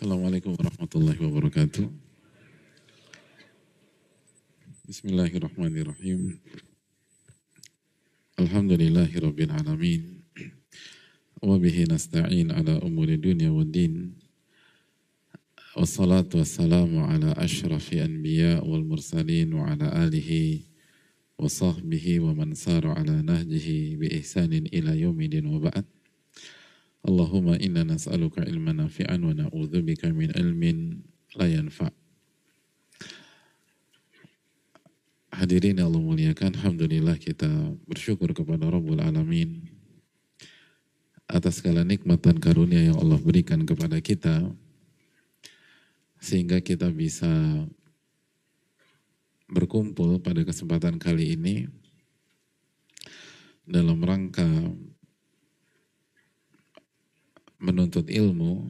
Assalamualaikum warahmatullahi wabarakatuh. Bismillahirrahmanirrahim. Alhamdulillahi rabbil alamin. Wa bihi nasta'in ala umuri dunia wa din. Wassalatu wassalamu ala ashrafi anbiya wal mursalin wa ala alihi wa sahbihi wa man saru ala nahjihi bi ihsanin ila yaumidin wa ba'd. Allahumma inna nas'aluka ilman nafi'an wa na'udzubika min ilmin la yanfa'. Hadirin yang Allah muliakan, Alhamdulillah kita bersyukur kepada Rabbul Alamin atas segala nikmat dan karunia yang Allah berikan kepada kita sehingga kita bisa berkumpul pada kesempatan kali ini dalam rangka menuntut ilmu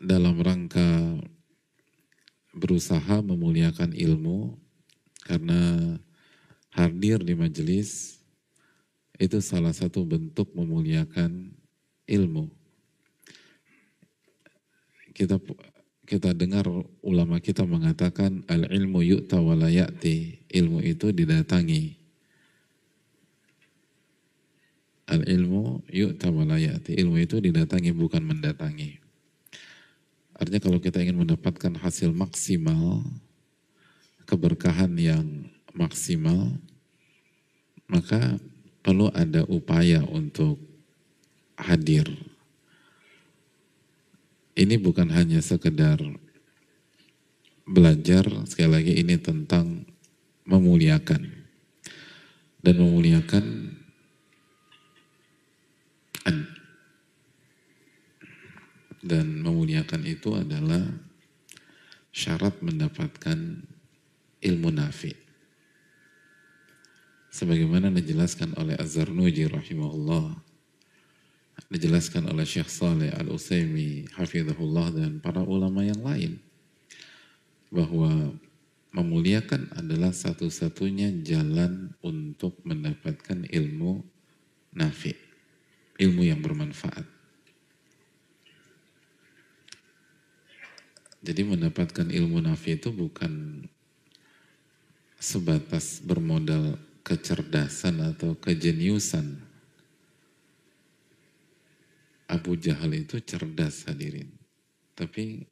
dalam rangka berusaha memuliakan ilmu karena hadir di majelis itu salah satu bentuk memuliakan ilmu. Kita kita dengar ulama kita mengatakan al ilmu yu'ta walayati ilmu itu didatangi Al ilmu yuk walayati. Ilmu itu didatangi bukan mendatangi. Artinya kalau kita ingin mendapatkan hasil maksimal, keberkahan yang maksimal, maka perlu ada upaya untuk hadir. Ini bukan hanya sekedar belajar, sekali lagi ini tentang memuliakan. Dan memuliakan dan memuliakan itu adalah syarat mendapatkan ilmu nafi. Sebagaimana dijelaskan oleh Azhar Nuji rahimahullah, dijelaskan oleh Syekh Saleh Al-Utsaimin hafizahullah dan para ulama yang lain bahwa memuliakan adalah satu-satunya jalan untuk mendapatkan ilmu nafi, ilmu yang bermanfaat. Jadi mendapatkan ilmu nafi itu bukan sebatas bermodal kecerdasan atau kejeniusan. Abu Jahal itu cerdas hadirin, tapi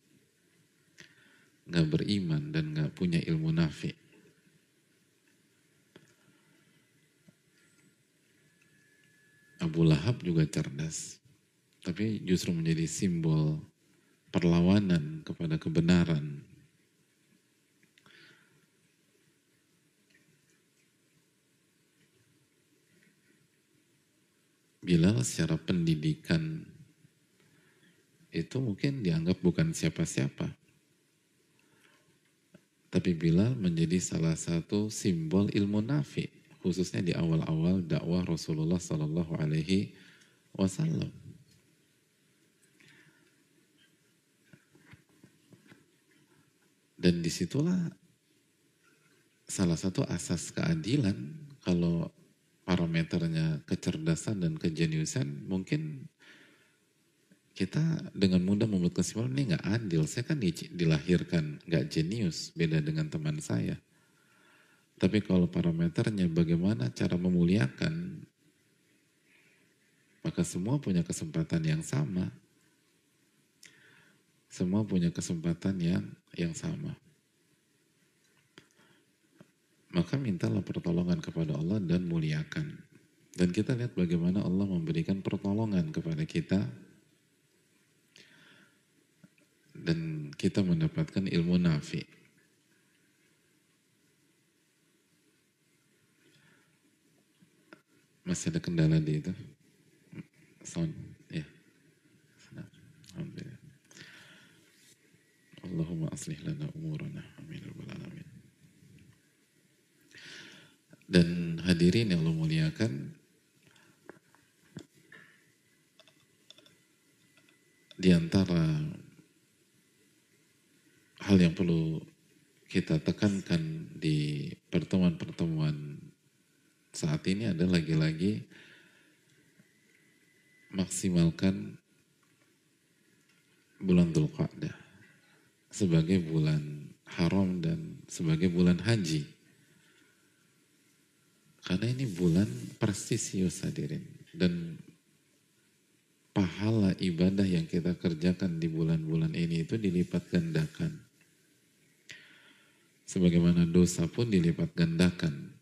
nggak beriman dan nggak punya ilmu nafi. Abu Lahab juga cerdas, tapi justru menjadi simbol perlawanan kepada kebenaran. Bilal secara pendidikan itu mungkin dianggap bukan siapa-siapa. Tapi Bilal menjadi salah satu simbol ilmu nafi, khususnya di awal-awal dakwah Rasulullah Sallallahu Alaihi Wasallam. Dan di situlah salah satu asas keadilan kalau parameternya kecerdasan dan kejeniusan mungkin kita dengan mudah membuat kesimpulan ini nggak adil. Saya kan dilahirkan nggak jenius, beda dengan teman saya. Tapi kalau parameternya bagaimana cara memuliakan, maka semua punya kesempatan yang sama. Semua punya kesempatan yang yang sama. Maka mintalah pertolongan kepada Allah dan muliakan. Dan kita lihat bagaimana Allah memberikan pertolongan kepada kita dan kita mendapatkan ilmu nafi. Masih ada kendala di itu? Sound, ya. Alhamdulillah. Allahumma aslih lana umurana. Amin. Alamin. Dan hadirin yang Allah muliakan, di antara hal yang perlu kita tekankan di pertemuan-pertemuan saat ini adalah lagi-lagi maksimalkan bulan Dzulqa'dah sebagai bulan haram dan sebagai bulan haji. Karena ini bulan prestisius hadirin dan pahala ibadah yang kita kerjakan di bulan-bulan ini itu dilipat gandakan. Sebagaimana dosa pun dilipat gandakan.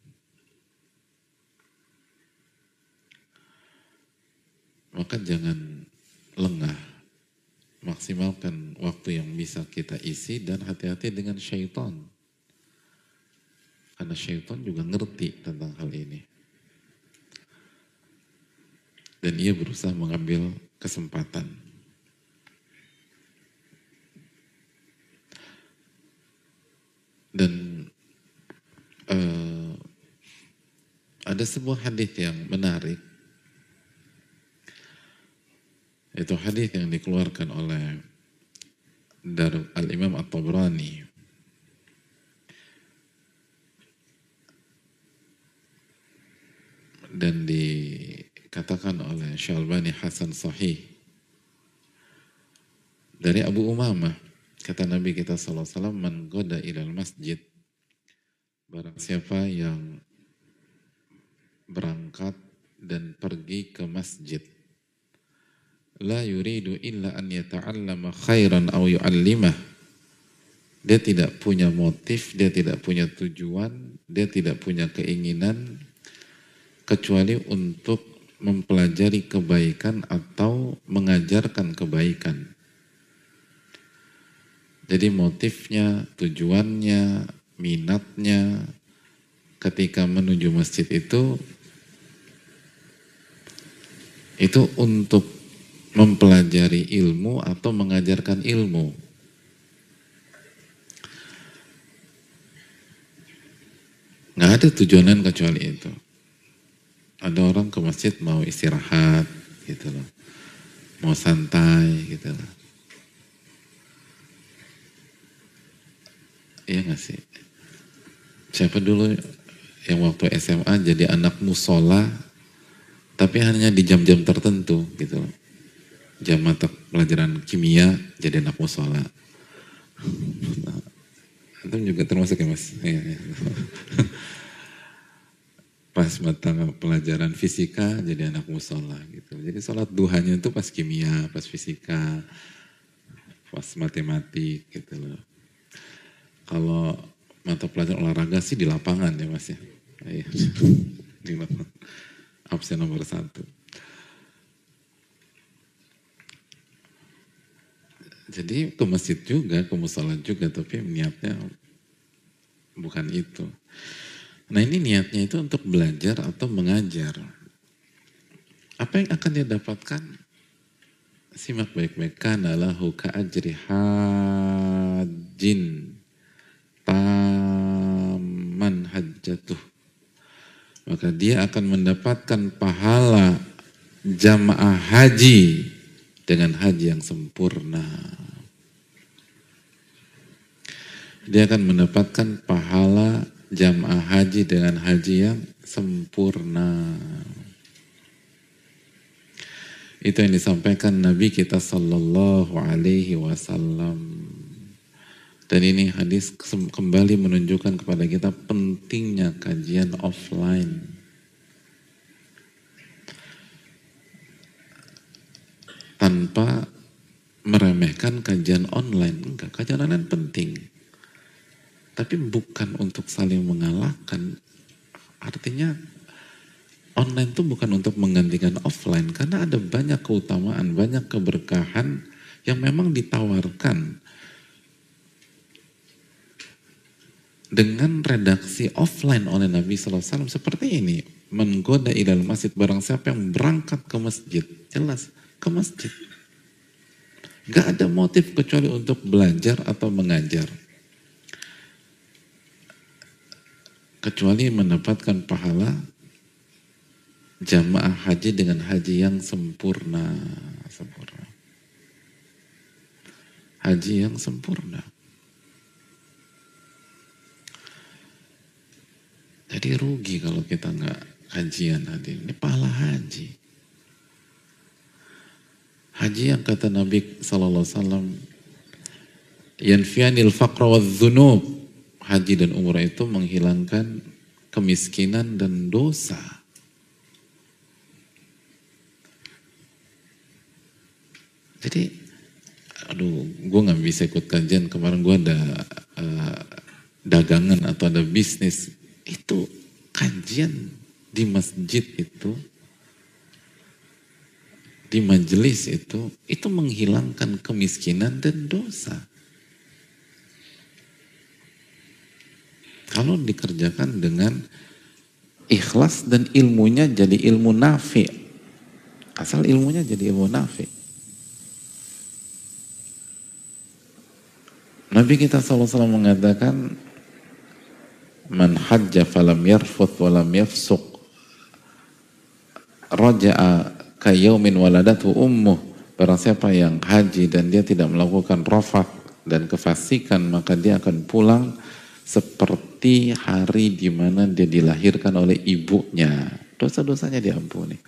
Maka jangan lengah. Maksimalkan waktu yang bisa kita isi dan hati-hati dengan syaitan. Karena syaitan juga ngerti tentang hal ini. Dan ia berusaha mengambil kesempatan. Dan uh, ada sebuah hadis yang menarik itu hadis yang dikeluarkan oleh dari Al-Imam At-Tabrani. Dan dikatakan oleh Syalbani Hasan Sahih. Dari Abu Umamah, kata Nabi kita SAW, Man goda ilal masjid. Barang siapa yang berangkat dan pergi ke masjid la yuridu illa an yata'allama khairan aw yu'allimah. Dia tidak punya motif, dia tidak punya tujuan, dia tidak punya keinginan kecuali untuk mempelajari kebaikan atau mengajarkan kebaikan. Jadi motifnya, tujuannya, minatnya ketika menuju masjid itu itu untuk mempelajari ilmu atau mengajarkan ilmu. Nggak ada tujuan kecuali itu. Ada orang ke masjid mau istirahat gitu loh. Mau santai gitu loh. Iya gak sih? Siapa dulu yang waktu SMA jadi anak musola tapi hanya di jam-jam tertentu gitu loh jam mata pelajaran kimia jadi anak musola. Itu juga termasuk ya mas? Ya, ya. Pas mata pelajaran fisika jadi anak musola gitu. Jadi sholat duhanya itu pas kimia, pas fisika, pas matematik gitu loh. Kalau mata pelajaran olahraga sih di lapangan ya mas ya. Iya. di lapangan. Absen nomor satu. Jadi ke masjid juga, ke musola juga, tapi niatnya bukan itu. Nah ini niatnya itu untuk belajar atau mengajar. Apa yang akan dia dapatkan? Simak baik-baik. Kana lahu ka'ajri hajin taman hajjatuh. Maka dia akan mendapatkan pahala jamaah haji dengan haji yang sempurna. Dia akan mendapatkan pahala jamaah haji dengan haji yang sempurna. Itu yang disampaikan Nabi kita Sallallahu Alaihi Wasallam. Dan ini hadis kembali menunjukkan kepada kita pentingnya kajian offline tanpa meremehkan kajian online. Enggak, kajian online penting. Tapi bukan untuk saling mengalahkan. Artinya online itu bukan untuk menggantikan offline. Karena ada banyak keutamaan, banyak keberkahan yang memang ditawarkan dengan redaksi offline oleh Nabi SAW seperti ini. Menggoda ilal masjid barang siapa yang berangkat ke masjid. Jelas ke masjid. Gak ada motif kecuali untuk belajar atau mengajar. Kecuali mendapatkan pahala jamaah haji dengan haji yang sempurna. Sempurna. Haji yang sempurna. Jadi rugi kalau kita nggak hajian hadir. Ini pahala haji. Haji yang kata Nabi Sallallahu Alaihi Wasallam, yanfianil faqra. Haji dan umrah itu menghilangkan kemiskinan dan dosa. Jadi, aduh, gue nggak bisa ikut kajian kemarin gue ada uh, dagangan atau ada bisnis itu kajian di masjid itu di majelis itu, itu menghilangkan kemiskinan dan dosa. Kalau dikerjakan dengan ikhlas dan ilmunya jadi ilmu nafi. Asal ilmunya jadi ilmu nafi. Nabi kita SAW mengatakan, Man hajja falam yarfuth walam yafsuq raja'a kayaumin waladatu ummuh barang siapa yang haji dan dia tidak melakukan rofak dan kefasikan maka dia akan pulang seperti hari di mana dia dilahirkan oleh ibunya dosa-dosanya diampuni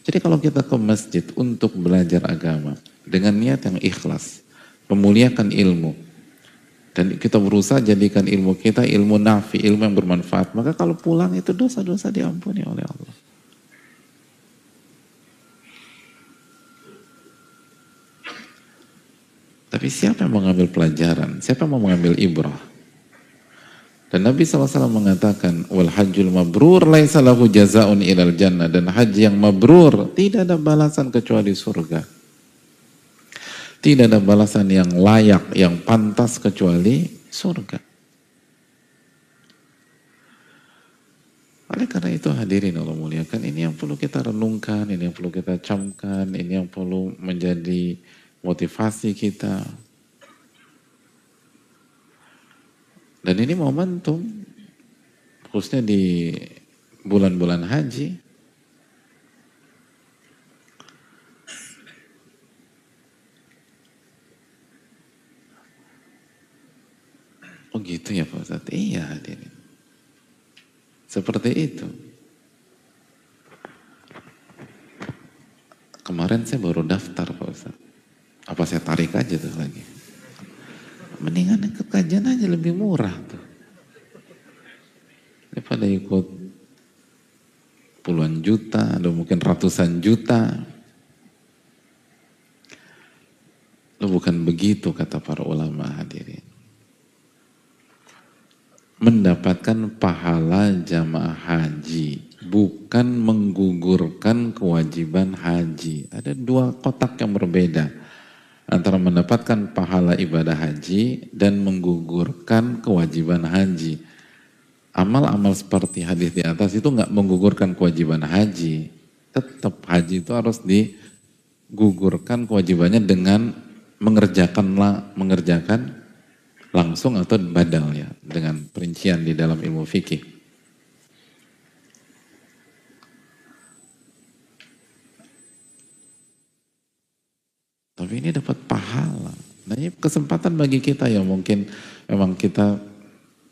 jadi kalau kita ke masjid untuk belajar agama dengan niat yang ikhlas memuliakan ilmu dan kita berusaha jadikan ilmu kita ilmu nafi, ilmu yang bermanfaat maka kalau pulang itu dosa-dosa diampuni oleh Allah Tapi siapa yang mengambil pelajaran? Siapa yang mau mengambil ibrah? Dan Nabi SAW mengatakan, Wal hajjul mabrur laisa lahu jazaun ilal jannah. Dan haji yang mabrur tidak ada balasan kecuali surga. Tidak ada balasan yang layak, yang pantas kecuali surga. Oleh karena itu hadirin Allah muliakan, ini yang perlu kita renungkan, ini yang perlu kita camkan, ini yang perlu menjadi motivasi kita. Dan ini momentum, khususnya di bulan-bulan haji, Oh gitu ya Pak Ustadz? Iya hadirin. Seperti itu. Kemarin saya baru daftar Pak Ustadz. Apa saya tarik aja tuh lagi? Mendingan ikut kajian aja lebih murah tuh. Daripada ikut puluhan juta, atau mungkin ratusan juta. Lo bukan begitu kata para ulama hadirin. Mendapatkan pahala jamaah haji, bukan menggugurkan kewajiban haji. Ada dua kotak yang berbeda antara mendapatkan pahala ibadah haji dan menggugurkan kewajiban haji. Amal-amal seperti hadis di atas itu nggak menggugurkan kewajiban haji. Tetap haji itu harus digugurkan kewajibannya dengan mengerjakan mengerjakan langsung atau badal ya dengan perincian di dalam ilmu fikih. Tapi ini dapat pahala. Nah ini kesempatan bagi kita yang mungkin memang kita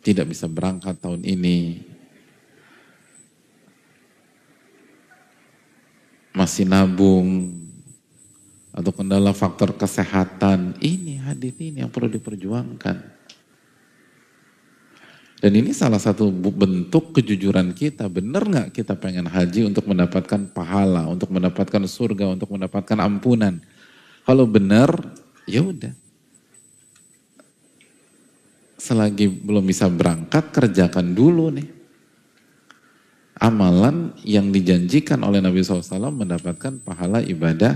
tidak bisa berangkat tahun ini. Masih nabung atau kendala faktor kesehatan. Ini hadis ini yang perlu diperjuangkan. Dan ini salah satu bentuk kejujuran kita. Benar nggak kita pengen haji untuk mendapatkan pahala, untuk mendapatkan surga, untuk mendapatkan ampunan? Kalau benar, ya udah. Selagi belum bisa berangkat, kerjakan dulu nih. Amalan yang dijanjikan oleh Nabi SAW mendapatkan pahala ibadah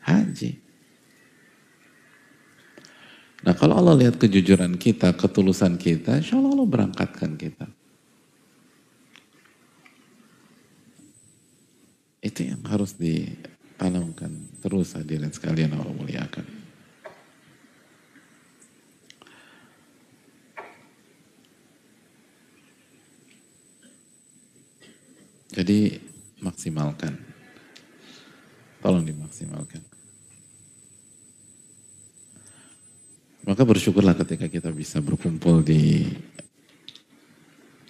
haji. Nah kalau Allah lihat kejujuran kita, ketulusan kita, insya Allah Allah berangkatkan kita. Itu yang harus di tanamkan terus hadirin sekalian Allah muliakan. Jadi maksimalkan. Tolong dimaksimalkan. Maka bersyukurlah ketika kita bisa berkumpul di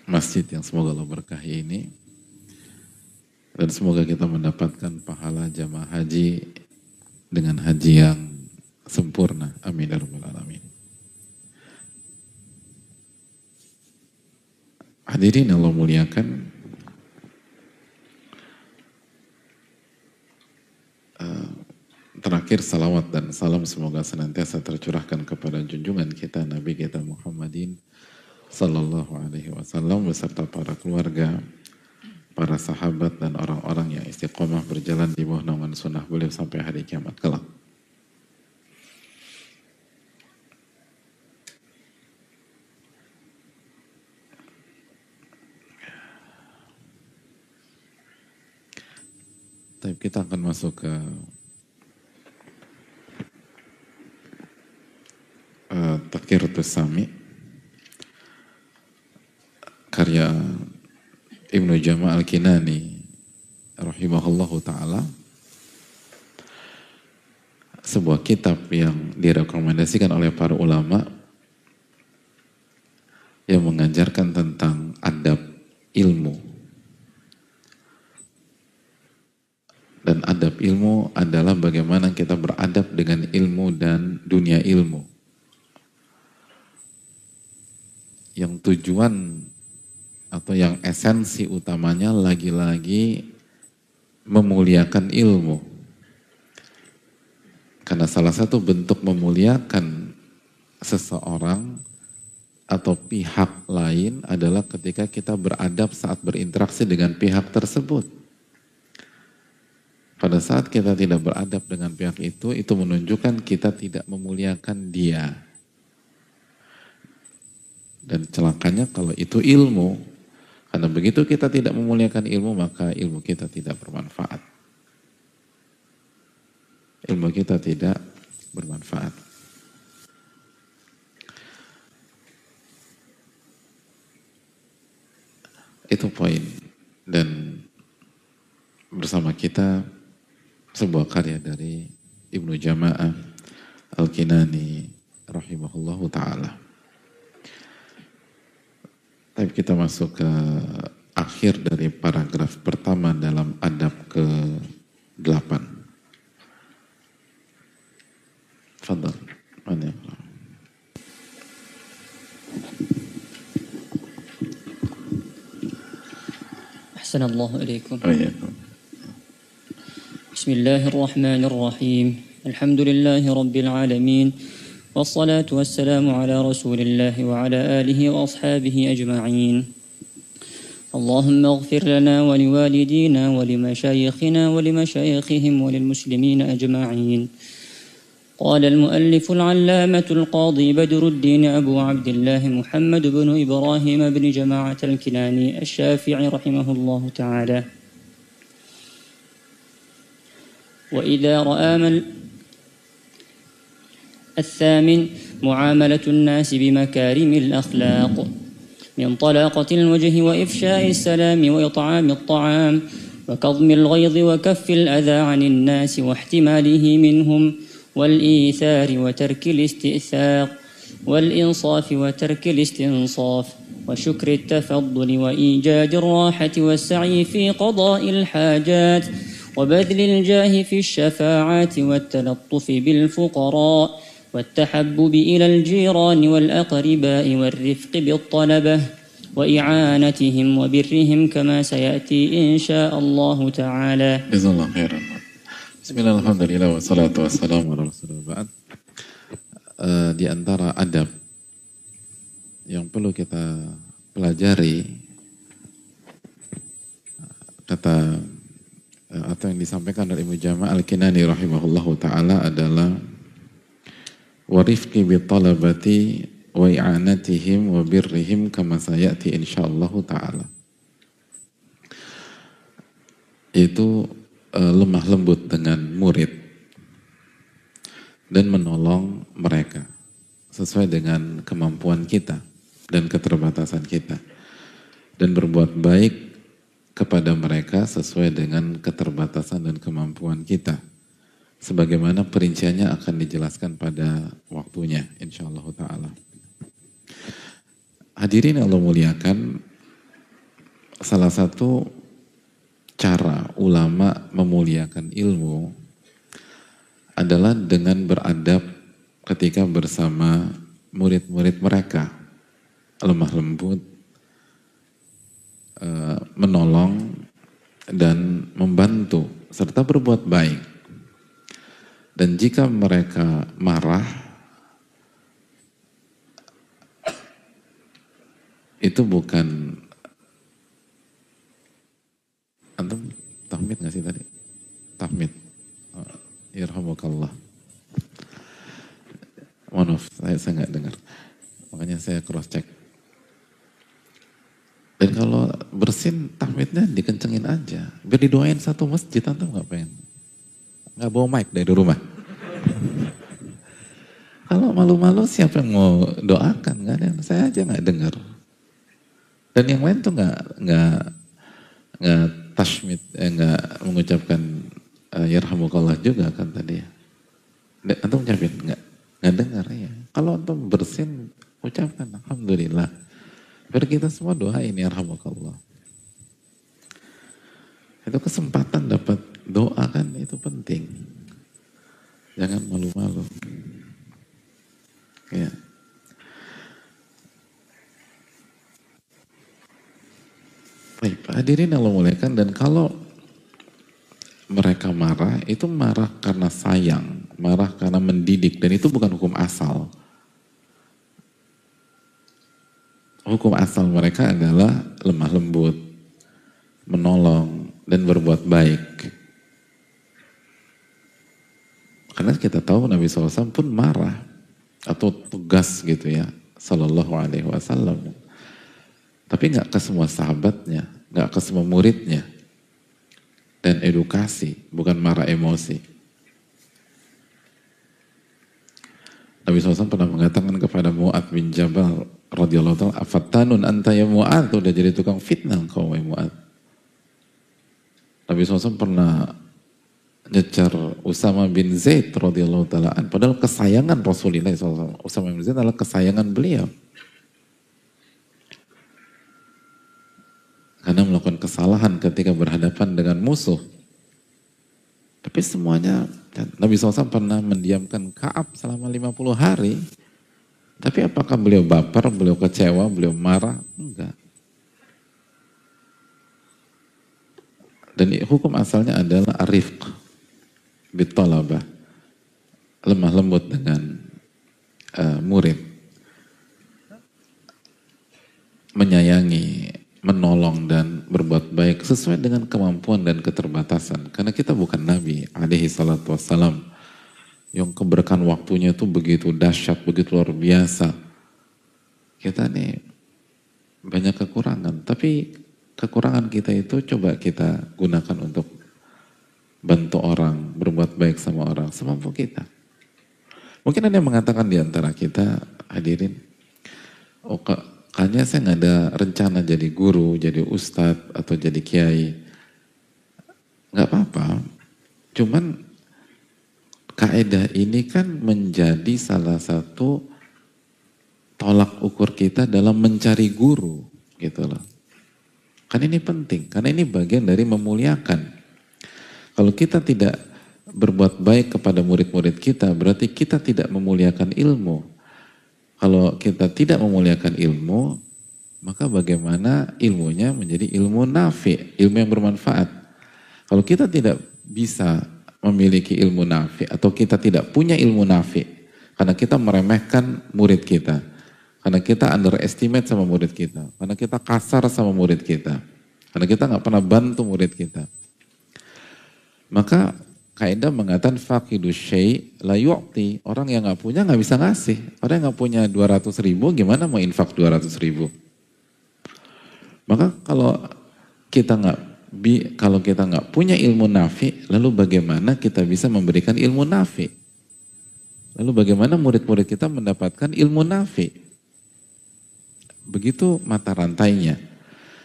masjid yang semoga Allah berkahi ini. Dan semoga kita mendapatkan pahala jamaah haji dengan haji yang sempurna. Amin ya alamin. Hadirin Allah muliakan. Uh, terakhir salawat dan salam semoga senantiasa tercurahkan kepada junjungan kita Nabi kita Muhammadin sallallahu alaihi wasallam beserta para keluarga, para sahabat dan orang-orang yang istiqomah berjalan di bawah naungan sunnah beliau sampai hari kiamat kelak. Tapi kita akan masuk ke uh, Takir Sami karya Ibnu Jama' Al-Kinani rahimahullahu taala. Sebuah kitab yang direkomendasikan oleh para ulama yang mengajarkan tentang adab ilmu. Dan adab ilmu adalah bagaimana kita beradab dengan ilmu dan dunia ilmu. Yang tujuan atau yang esensi utamanya lagi-lagi memuliakan ilmu. Karena salah satu bentuk memuliakan seseorang atau pihak lain adalah ketika kita beradab saat berinteraksi dengan pihak tersebut. Pada saat kita tidak beradab dengan pihak itu, itu menunjukkan kita tidak memuliakan dia. Dan celakanya kalau itu ilmu, karena begitu kita tidak memuliakan ilmu, maka ilmu kita tidak bermanfaat. Ilmu kita tidak bermanfaat. Itu poin. Dan bersama kita sebuah karya dari Ibnu Jama'ah Al-Kinani rahimahullahu ta'ala. Tapi kita masuk ke akhir dari paragraf pertama dalam adab ke-8. Fadal. Mana أحسن الله إليكم بسم الله الرحمن الرحيم الحمد لله رب العالمين والصلاة والسلام على رسول الله وعلى آله وأصحابه أجمعين. اللهم اغفر لنا ولوالدينا ولمشايخنا ولمشايخهم وللمسلمين أجمعين. قال المؤلف العلامة القاضي بدر الدين أبو عبد الله محمد بن إبراهيم بن جماعة الكناني الشافعي رحمه الله تعالى. وإذا رأى من الثامن معاملة الناس بمكارم الأخلاق. من طلاقة الوجه وإفشاء السلام وإطعام الطعام وكظم الغيظ وكف الأذى عن الناس واحتماله منهم والإيثار وترك الاستئثار والإنصاف وترك الاستنصاف وشكر التفضل وإيجاد الراحة والسعي في قضاء الحاجات وبذل الجاه في الشفاعات والتلطف بالفقراء والتحبب إلى الجيران والأقرباء والرفق بالطلبة وإعانتهم وبرهم كما سيأتي إن شاء الله تعالى. جزا الله خيرا. بسم الله الحمد لله والصلاة والسلام على رسول الله. uh, di antara adab yang perlu kita pelajari kata uh, atau yang disampaikan dari Imam Jama' Al-Kinani rahimahullahu taala adalah bi talabati wa i'anatihim wa birrihim kama sayati insyaallah taala. Itu uh, lemah lembut dengan murid dan menolong mereka sesuai dengan kemampuan kita dan keterbatasan kita dan berbuat baik kepada mereka sesuai dengan keterbatasan dan kemampuan kita sebagaimana perinciannya akan dijelaskan pada waktunya insyaallah taala. Hadirin Allah muliakan salah satu cara ulama memuliakan ilmu adalah dengan beradab ketika bersama murid-murid mereka. Lemah lembut, eh, menolong, dan membantu, serta berbuat baik. Dan jika mereka marah, itu bukan antum tahmid nggak sih tadi? Tahmid. Oh, Irhamukallah. Mohon maaf, saya, saya nggak dengar. Makanya saya cross check. Dan kalau bersin tahmidnya dikencengin aja. Biar didoain satu masjid, antum nggak pengen. Nggak bawa mic dari rumah. kalau malu-malu siapa yang mau doakan? Gak ada, saya aja nggak dengar. Dan yang lain tuh nggak nggak nggak tashmid, eh, nggak mengucapkan uh, yarhamukallah juga kan tadi ya. Antum ucapin nggak? Nggak dengar ya. Kalau antum bersin, ucapkan Alhamdulillah. Biar kita semua doain yarhamukallah. Itu kesempatan dapat doa kan itu penting. Jangan malu-malu. Ya. Baik, hadirin Allah muliakan dan kalau mereka marah, itu marah karena sayang, marah karena mendidik, dan itu bukan hukum asal. Hukum asal mereka adalah lemah lembut, menolong, dan berbuat baik. Karena kita tahu Nabi SAW pun marah atau tugas gitu ya, Sallallahu Alaihi Wasallam. Tapi nggak ke semua sahabatnya, nggak ke semua muridnya dan edukasi, bukan marah emosi. Nabi SAW pernah mengatakan kepada Mu'ad bin Jabal radhiyallahu taala, "Afattanun anta ya Mu'ad?" Udah jadi tukang fitnah kau wahai Mu'ad. Nabi SAW pernah nyecar Usama bin Zaid radhiyallahu taala padahal kesayangan Rasulullah SAW. Usama bin Zaid adalah kesayangan beliau. karena melakukan kesalahan ketika berhadapan dengan musuh. Tapi semuanya, Nabi SAW pernah mendiamkan Kaab selama 50 hari. Tapi apakah beliau baper, beliau kecewa, beliau marah? Enggak. Dan hukum asalnya adalah arifq, bitolabah, lemah lembut dengan uh, murid, menyayangi, menolong dan berbuat baik sesuai dengan kemampuan dan keterbatasan. Karena kita bukan Nabi alaihi salatu wassalam yang keberkahan waktunya itu begitu dahsyat, begitu luar biasa. Kita nih banyak kekurangan, tapi kekurangan kita itu coba kita gunakan untuk bantu orang, berbuat baik sama orang, semampu kita. Mungkin ada yang mengatakan di antara kita, hadirin, oh Kayaknya saya nggak ada rencana jadi guru, jadi ustadz atau jadi kiai. Nggak apa-apa. Cuman kaedah ini kan menjadi salah satu tolak ukur kita dalam mencari guru, gitu loh. Kan ini penting, karena ini bagian dari memuliakan. Kalau kita tidak berbuat baik kepada murid-murid kita, berarti kita tidak memuliakan ilmu. Kalau kita tidak memuliakan ilmu, maka bagaimana ilmunya menjadi ilmu nafi, ilmu yang bermanfaat. Kalau kita tidak bisa memiliki ilmu nafi atau kita tidak punya ilmu nafi karena kita meremehkan murid kita, karena kita underestimate sama murid kita, karena kita kasar sama murid kita, karena kita nggak pernah bantu murid kita, maka kaidah mengatakan fakidu syai la yu'ti. Orang yang nggak punya nggak bisa ngasih. Orang yang nggak punya 200 ribu gimana mau infak 200 ribu? Maka kalau kita nggak bi kalau kita nggak punya ilmu nafi, lalu bagaimana kita bisa memberikan ilmu nafi? Lalu bagaimana murid-murid kita mendapatkan ilmu nafi? Begitu mata rantainya.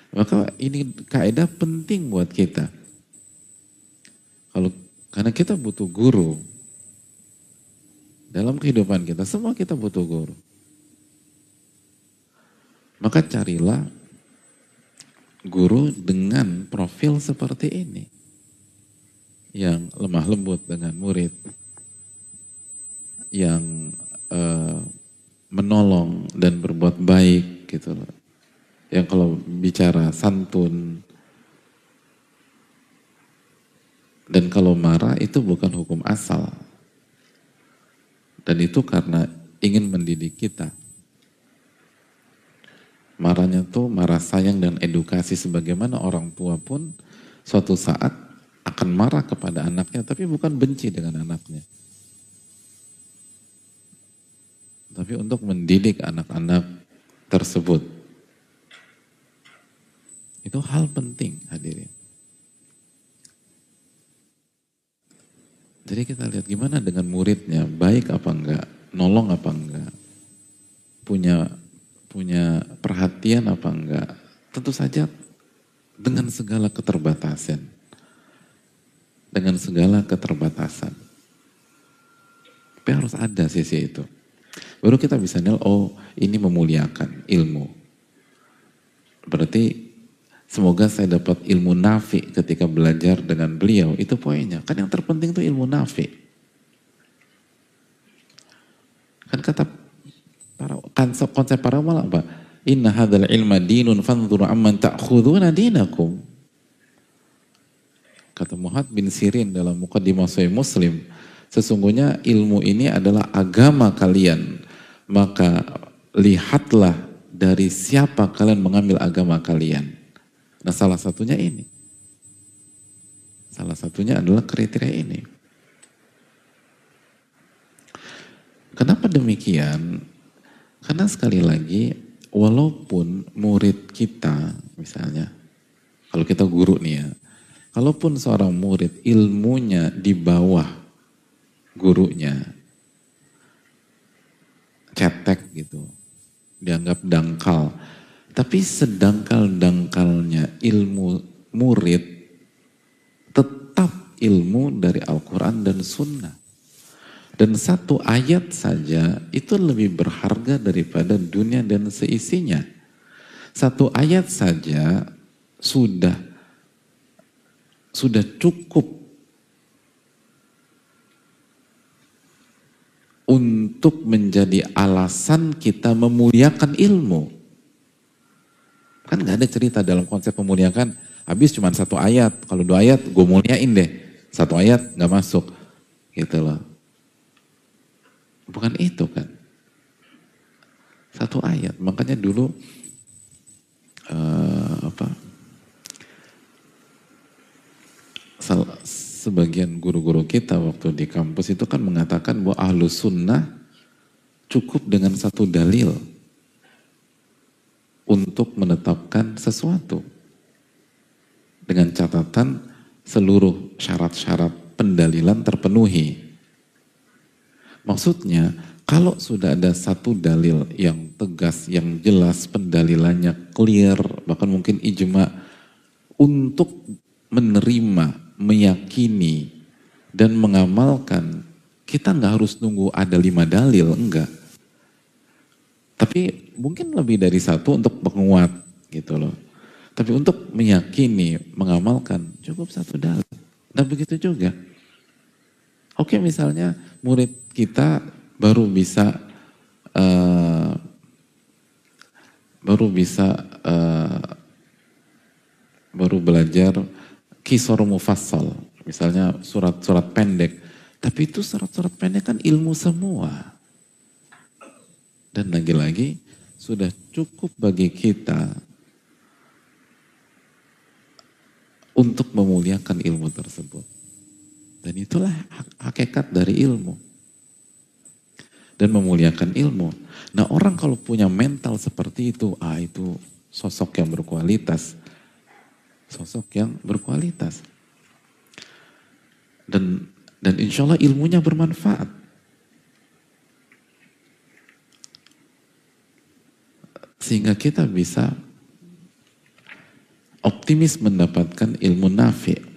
Maka ini kaidah penting buat kita. Kalau karena kita butuh guru. Dalam kehidupan kita, semua kita butuh guru. Maka carilah guru dengan profil seperti ini. Yang lemah lembut dengan murid. yang uh, menolong dan berbuat baik gitu loh. Yang kalau bicara santun dan kalau marah itu bukan hukum asal. Dan itu karena ingin mendidik kita. Marahnya tuh marah sayang dan edukasi sebagaimana orang tua pun suatu saat akan marah kepada anaknya tapi bukan benci dengan anaknya. Tapi untuk mendidik anak-anak tersebut. Itu hal penting hadirin. Jadi kita lihat gimana dengan muridnya, baik apa enggak, nolong apa enggak, punya punya perhatian apa enggak. Tentu saja dengan segala keterbatasan. Dengan segala keterbatasan. Tapi harus ada sisi itu. Baru kita bisa nilai, oh ini memuliakan ilmu. Berarti semoga saya dapat ilmu nafi ketika belajar dengan beliau. Itu poinnya. Kan yang terpenting itu ilmu nafi. Kan kata para kan konsep para ulama apa? Inna hadzal ilma dinun fanzur amman ta'khuduna dinakum. Kata Muhammad bin Sirin dalam Muqaddimah Sahih Muslim, sesungguhnya ilmu ini adalah agama kalian. Maka lihatlah dari siapa kalian mengambil agama kalian. Nah salah satunya ini. Salah satunya adalah kriteria ini. Kenapa demikian? Karena sekali lagi, walaupun murid kita, misalnya, kalau kita guru nih ya, kalaupun seorang murid ilmunya di bawah gurunya, cetek gitu, dianggap dangkal, tapi sedangkal-dangkalnya ilmu murid tetap ilmu dari Al-Quran dan Sunnah. Dan satu ayat saja itu lebih berharga daripada dunia dan seisinya. Satu ayat saja sudah sudah cukup untuk menjadi alasan kita memuliakan ilmu. Kan nggak ada cerita dalam konsep memuliakan, habis cuma satu ayat, kalau dua ayat gue muliain deh, satu ayat nggak masuk, gitu loh. Bukan itu kan. Satu ayat. Makanya dulu uh, apa? Sebagian guru-guru kita waktu di kampus itu kan mengatakan bahwa ahlu sunnah cukup dengan satu dalil untuk menetapkan sesuatu dengan catatan seluruh syarat-syarat pendalilan terpenuhi. Maksudnya, kalau sudah ada satu dalil yang tegas, yang jelas, pendalilannya clear, bahkan mungkin ijma, untuk menerima, meyakini, dan mengamalkan, kita nggak harus nunggu ada lima dalil, enggak. Tapi mungkin lebih dari satu untuk penguat gitu loh. Tapi untuk meyakini, mengamalkan, cukup satu dalil. Dan begitu juga. Oke misalnya murid kita baru bisa uh, baru bisa uh, baru belajar kisor mufassal, misalnya surat-surat pendek. Tapi itu surat-surat pendek kan ilmu semua. Dan lagi-lagi sudah cukup bagi kita untuk memuliakan ilmu tersebut. Dan itulah hakikat dari ilmu. Dan memuliakan ilmu. Nah orang kalau punya mental seperti itu, ah itu sosok yang berkualitas. Sosok yang berkualitas. Dan dan insya Allah ilmunya bermanfaat. Sehingga kita bisa optimis mendapatkan ilmu nafi'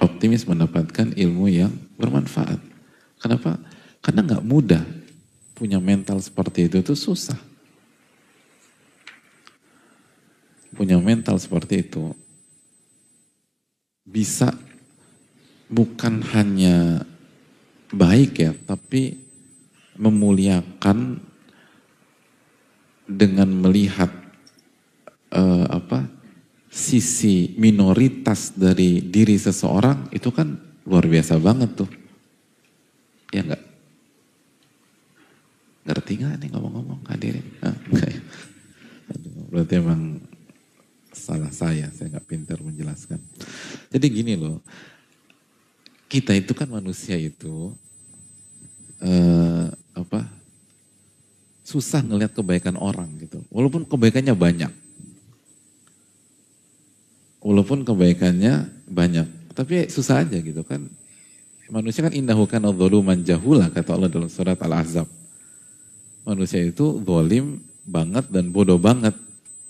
optimis mendapatkan ilmu yang bermanfaat. Kenapa? Karena nggak mudah punya mental seperti itu itu susah. Punya mental seperti itu bisa bukan hanya baik ya, tapi memuliakan dengan melihat uh, apa sisi minoritas dari diri seseorang itu kan luar biasa banget tuh. Ya enggak? Ngerti nggak nih ngomong-ngomong hadirin? Ah, ya? Berarti emang salah saya, saya nggak pintar menjelaskan. Jadi gini loh, kita itu kan manusia itu uh, apa susah ngelihat kebaikan orang gitu. Walaupun kebaikannya banyak. Walaupun kebaikannya banyak. Tapi susah aja gitu kan. Manusia kan indahu kana dhuluman jahula kata Allah dalam surat Al-Ahzab. Manusia itu zalim banget dan bodoh banget.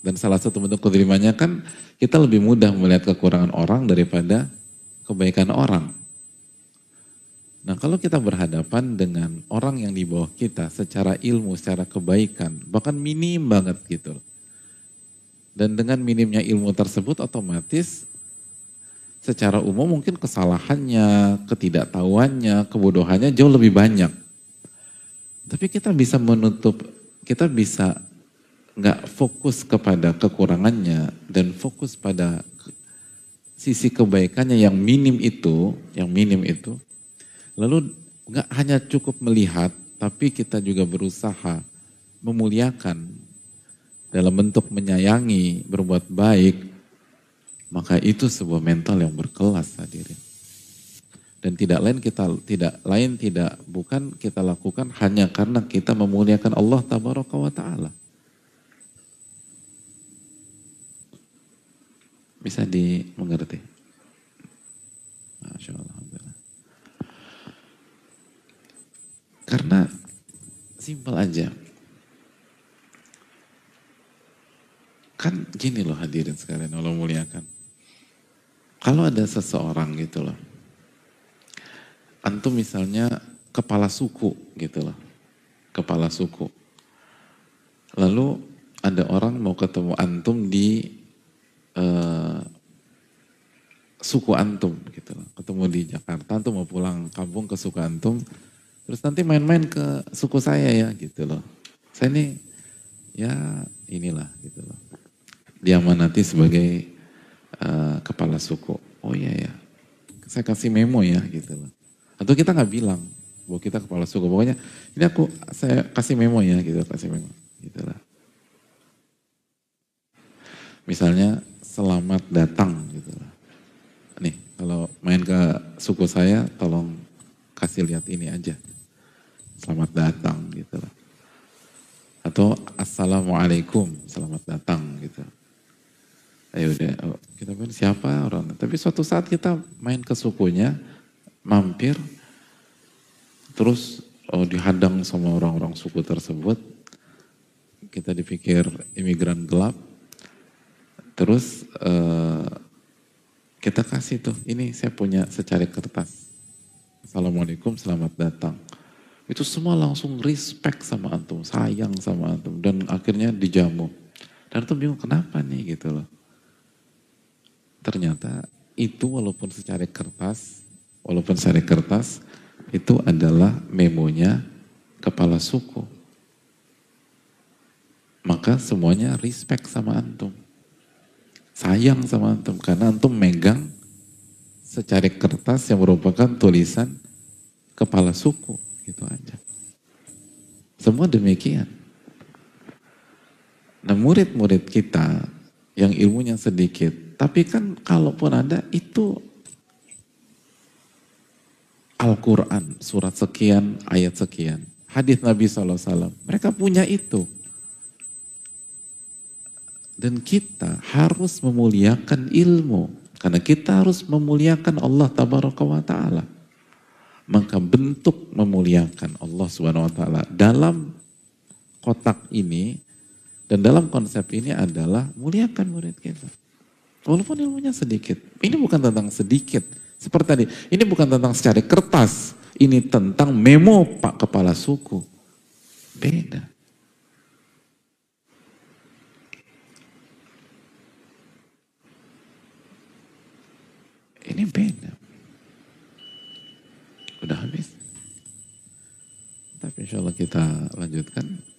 Dan salah satu bentuk kedolimannya kan kita lebih mudah melihat kekurangan orang daripada kebaikan orang. Nah kalau kita berhadapan dengan orang yang di bawah kita secara ilmu, secara kebaikan, bahkan minim banget gitu. Dan dengan minimnya ilmu tersebut otomatis secara umum mungkin kesalahannya, ketidaktahuannya, kebodohannya jauh lebih banyak. Tapi kita bisa menutup, kita bisa nggak fokus kepada kekurangannya dan fokus pada sisi kebaikannya yang minim itu, yang minim itu, Lalu nggak hanya cukup melihat, tapi kita juga berusaha memuliakan dalam bentuk menyayangi, berbuat baik, maka itu sebuah mental yang berkelas hadirin. Dan tidak lain kita tidak lain tidak bukan kita lakukan hanya karena kita memuliakan Allah tabaraka taala. Bisa dimengerti? Masya Allah. Karena simpel aja. Kan gini loh hadirin sekalian Allah muliakan. Kalau ada seseorang gitu loh. Antum misalnya kepala suku gitu loh. Kepala suku. Lalu ada orang mau ketemu antum di uh, suku antum gitu loh. Ketemu di Jakarta, antum mau pulang kampung ke suku antum, Terus nanti main-main ke suku saya ya gitu loh. Saya ini ya inilah gitu loh. Dia nanti sebagai uh, kepala suku. Oh iya ya, saya kasih memo ya gitu loh. Atau kita nggak bilang bahwa kita kepala suku. Pokoknya ini aku saya kasih memo ya gitu, kasih memo gitu lah. Misalnya selamat datang gitu lah. Nih kalau main ke suku saya tolong kasih lihat ini aja selamat datang gitu loh. Atau assalamualaikum, selamat datang gitu. Ayo udah, oh, kita pun siapa orang. Tapi suatu saat kita main ke sukunya, mampir, terus oh, dihadang sama orang-orang suku tersebut, kita dipikir imigran gelap, terus uh, kita kasih tuh, ini saya punya secari kertas. Assalamualaikum, selamat datang itu semua langsung respect sama antum, sayang sama antum dan akhirnya dijamu. Dan antum bingung kenapa nih gitu loh. Ternyata itu walaupun secara kertas, walaupun secara kertas itu adalah memonya kepala suku. Maka semuanya respect sama antum. Sayang sama antum karena antum megang secara kertas yang merupakan tulisan kepala suku. Itu aja. Semua demikian. Nah murid-murid kita yang ilmunya sedikit, tapi kan kalaupun ada itu Al-Quran, surat sekian, ayat sekian. Hadis Nabi SAW, mereka punya itu. Dan kita harus memuliakan ilmu. Karena kita harus memuliakan Allah Tabaraka wa Ta'ala maka bentuk memuliakan Allah Subhanahu wa taala dalam kotak ini dan dalam konsep ini adalah muliakan murid kita. Walaupun ilmunya sedikit. Ini bukan tentang sedikit. Seperti tadi, ini bukan tentang secara kertas. Ini tentang memo Pak Kepala Suku. Beda. Ini beda. Udah habis? Tapi insya Allah kita lanjutkan.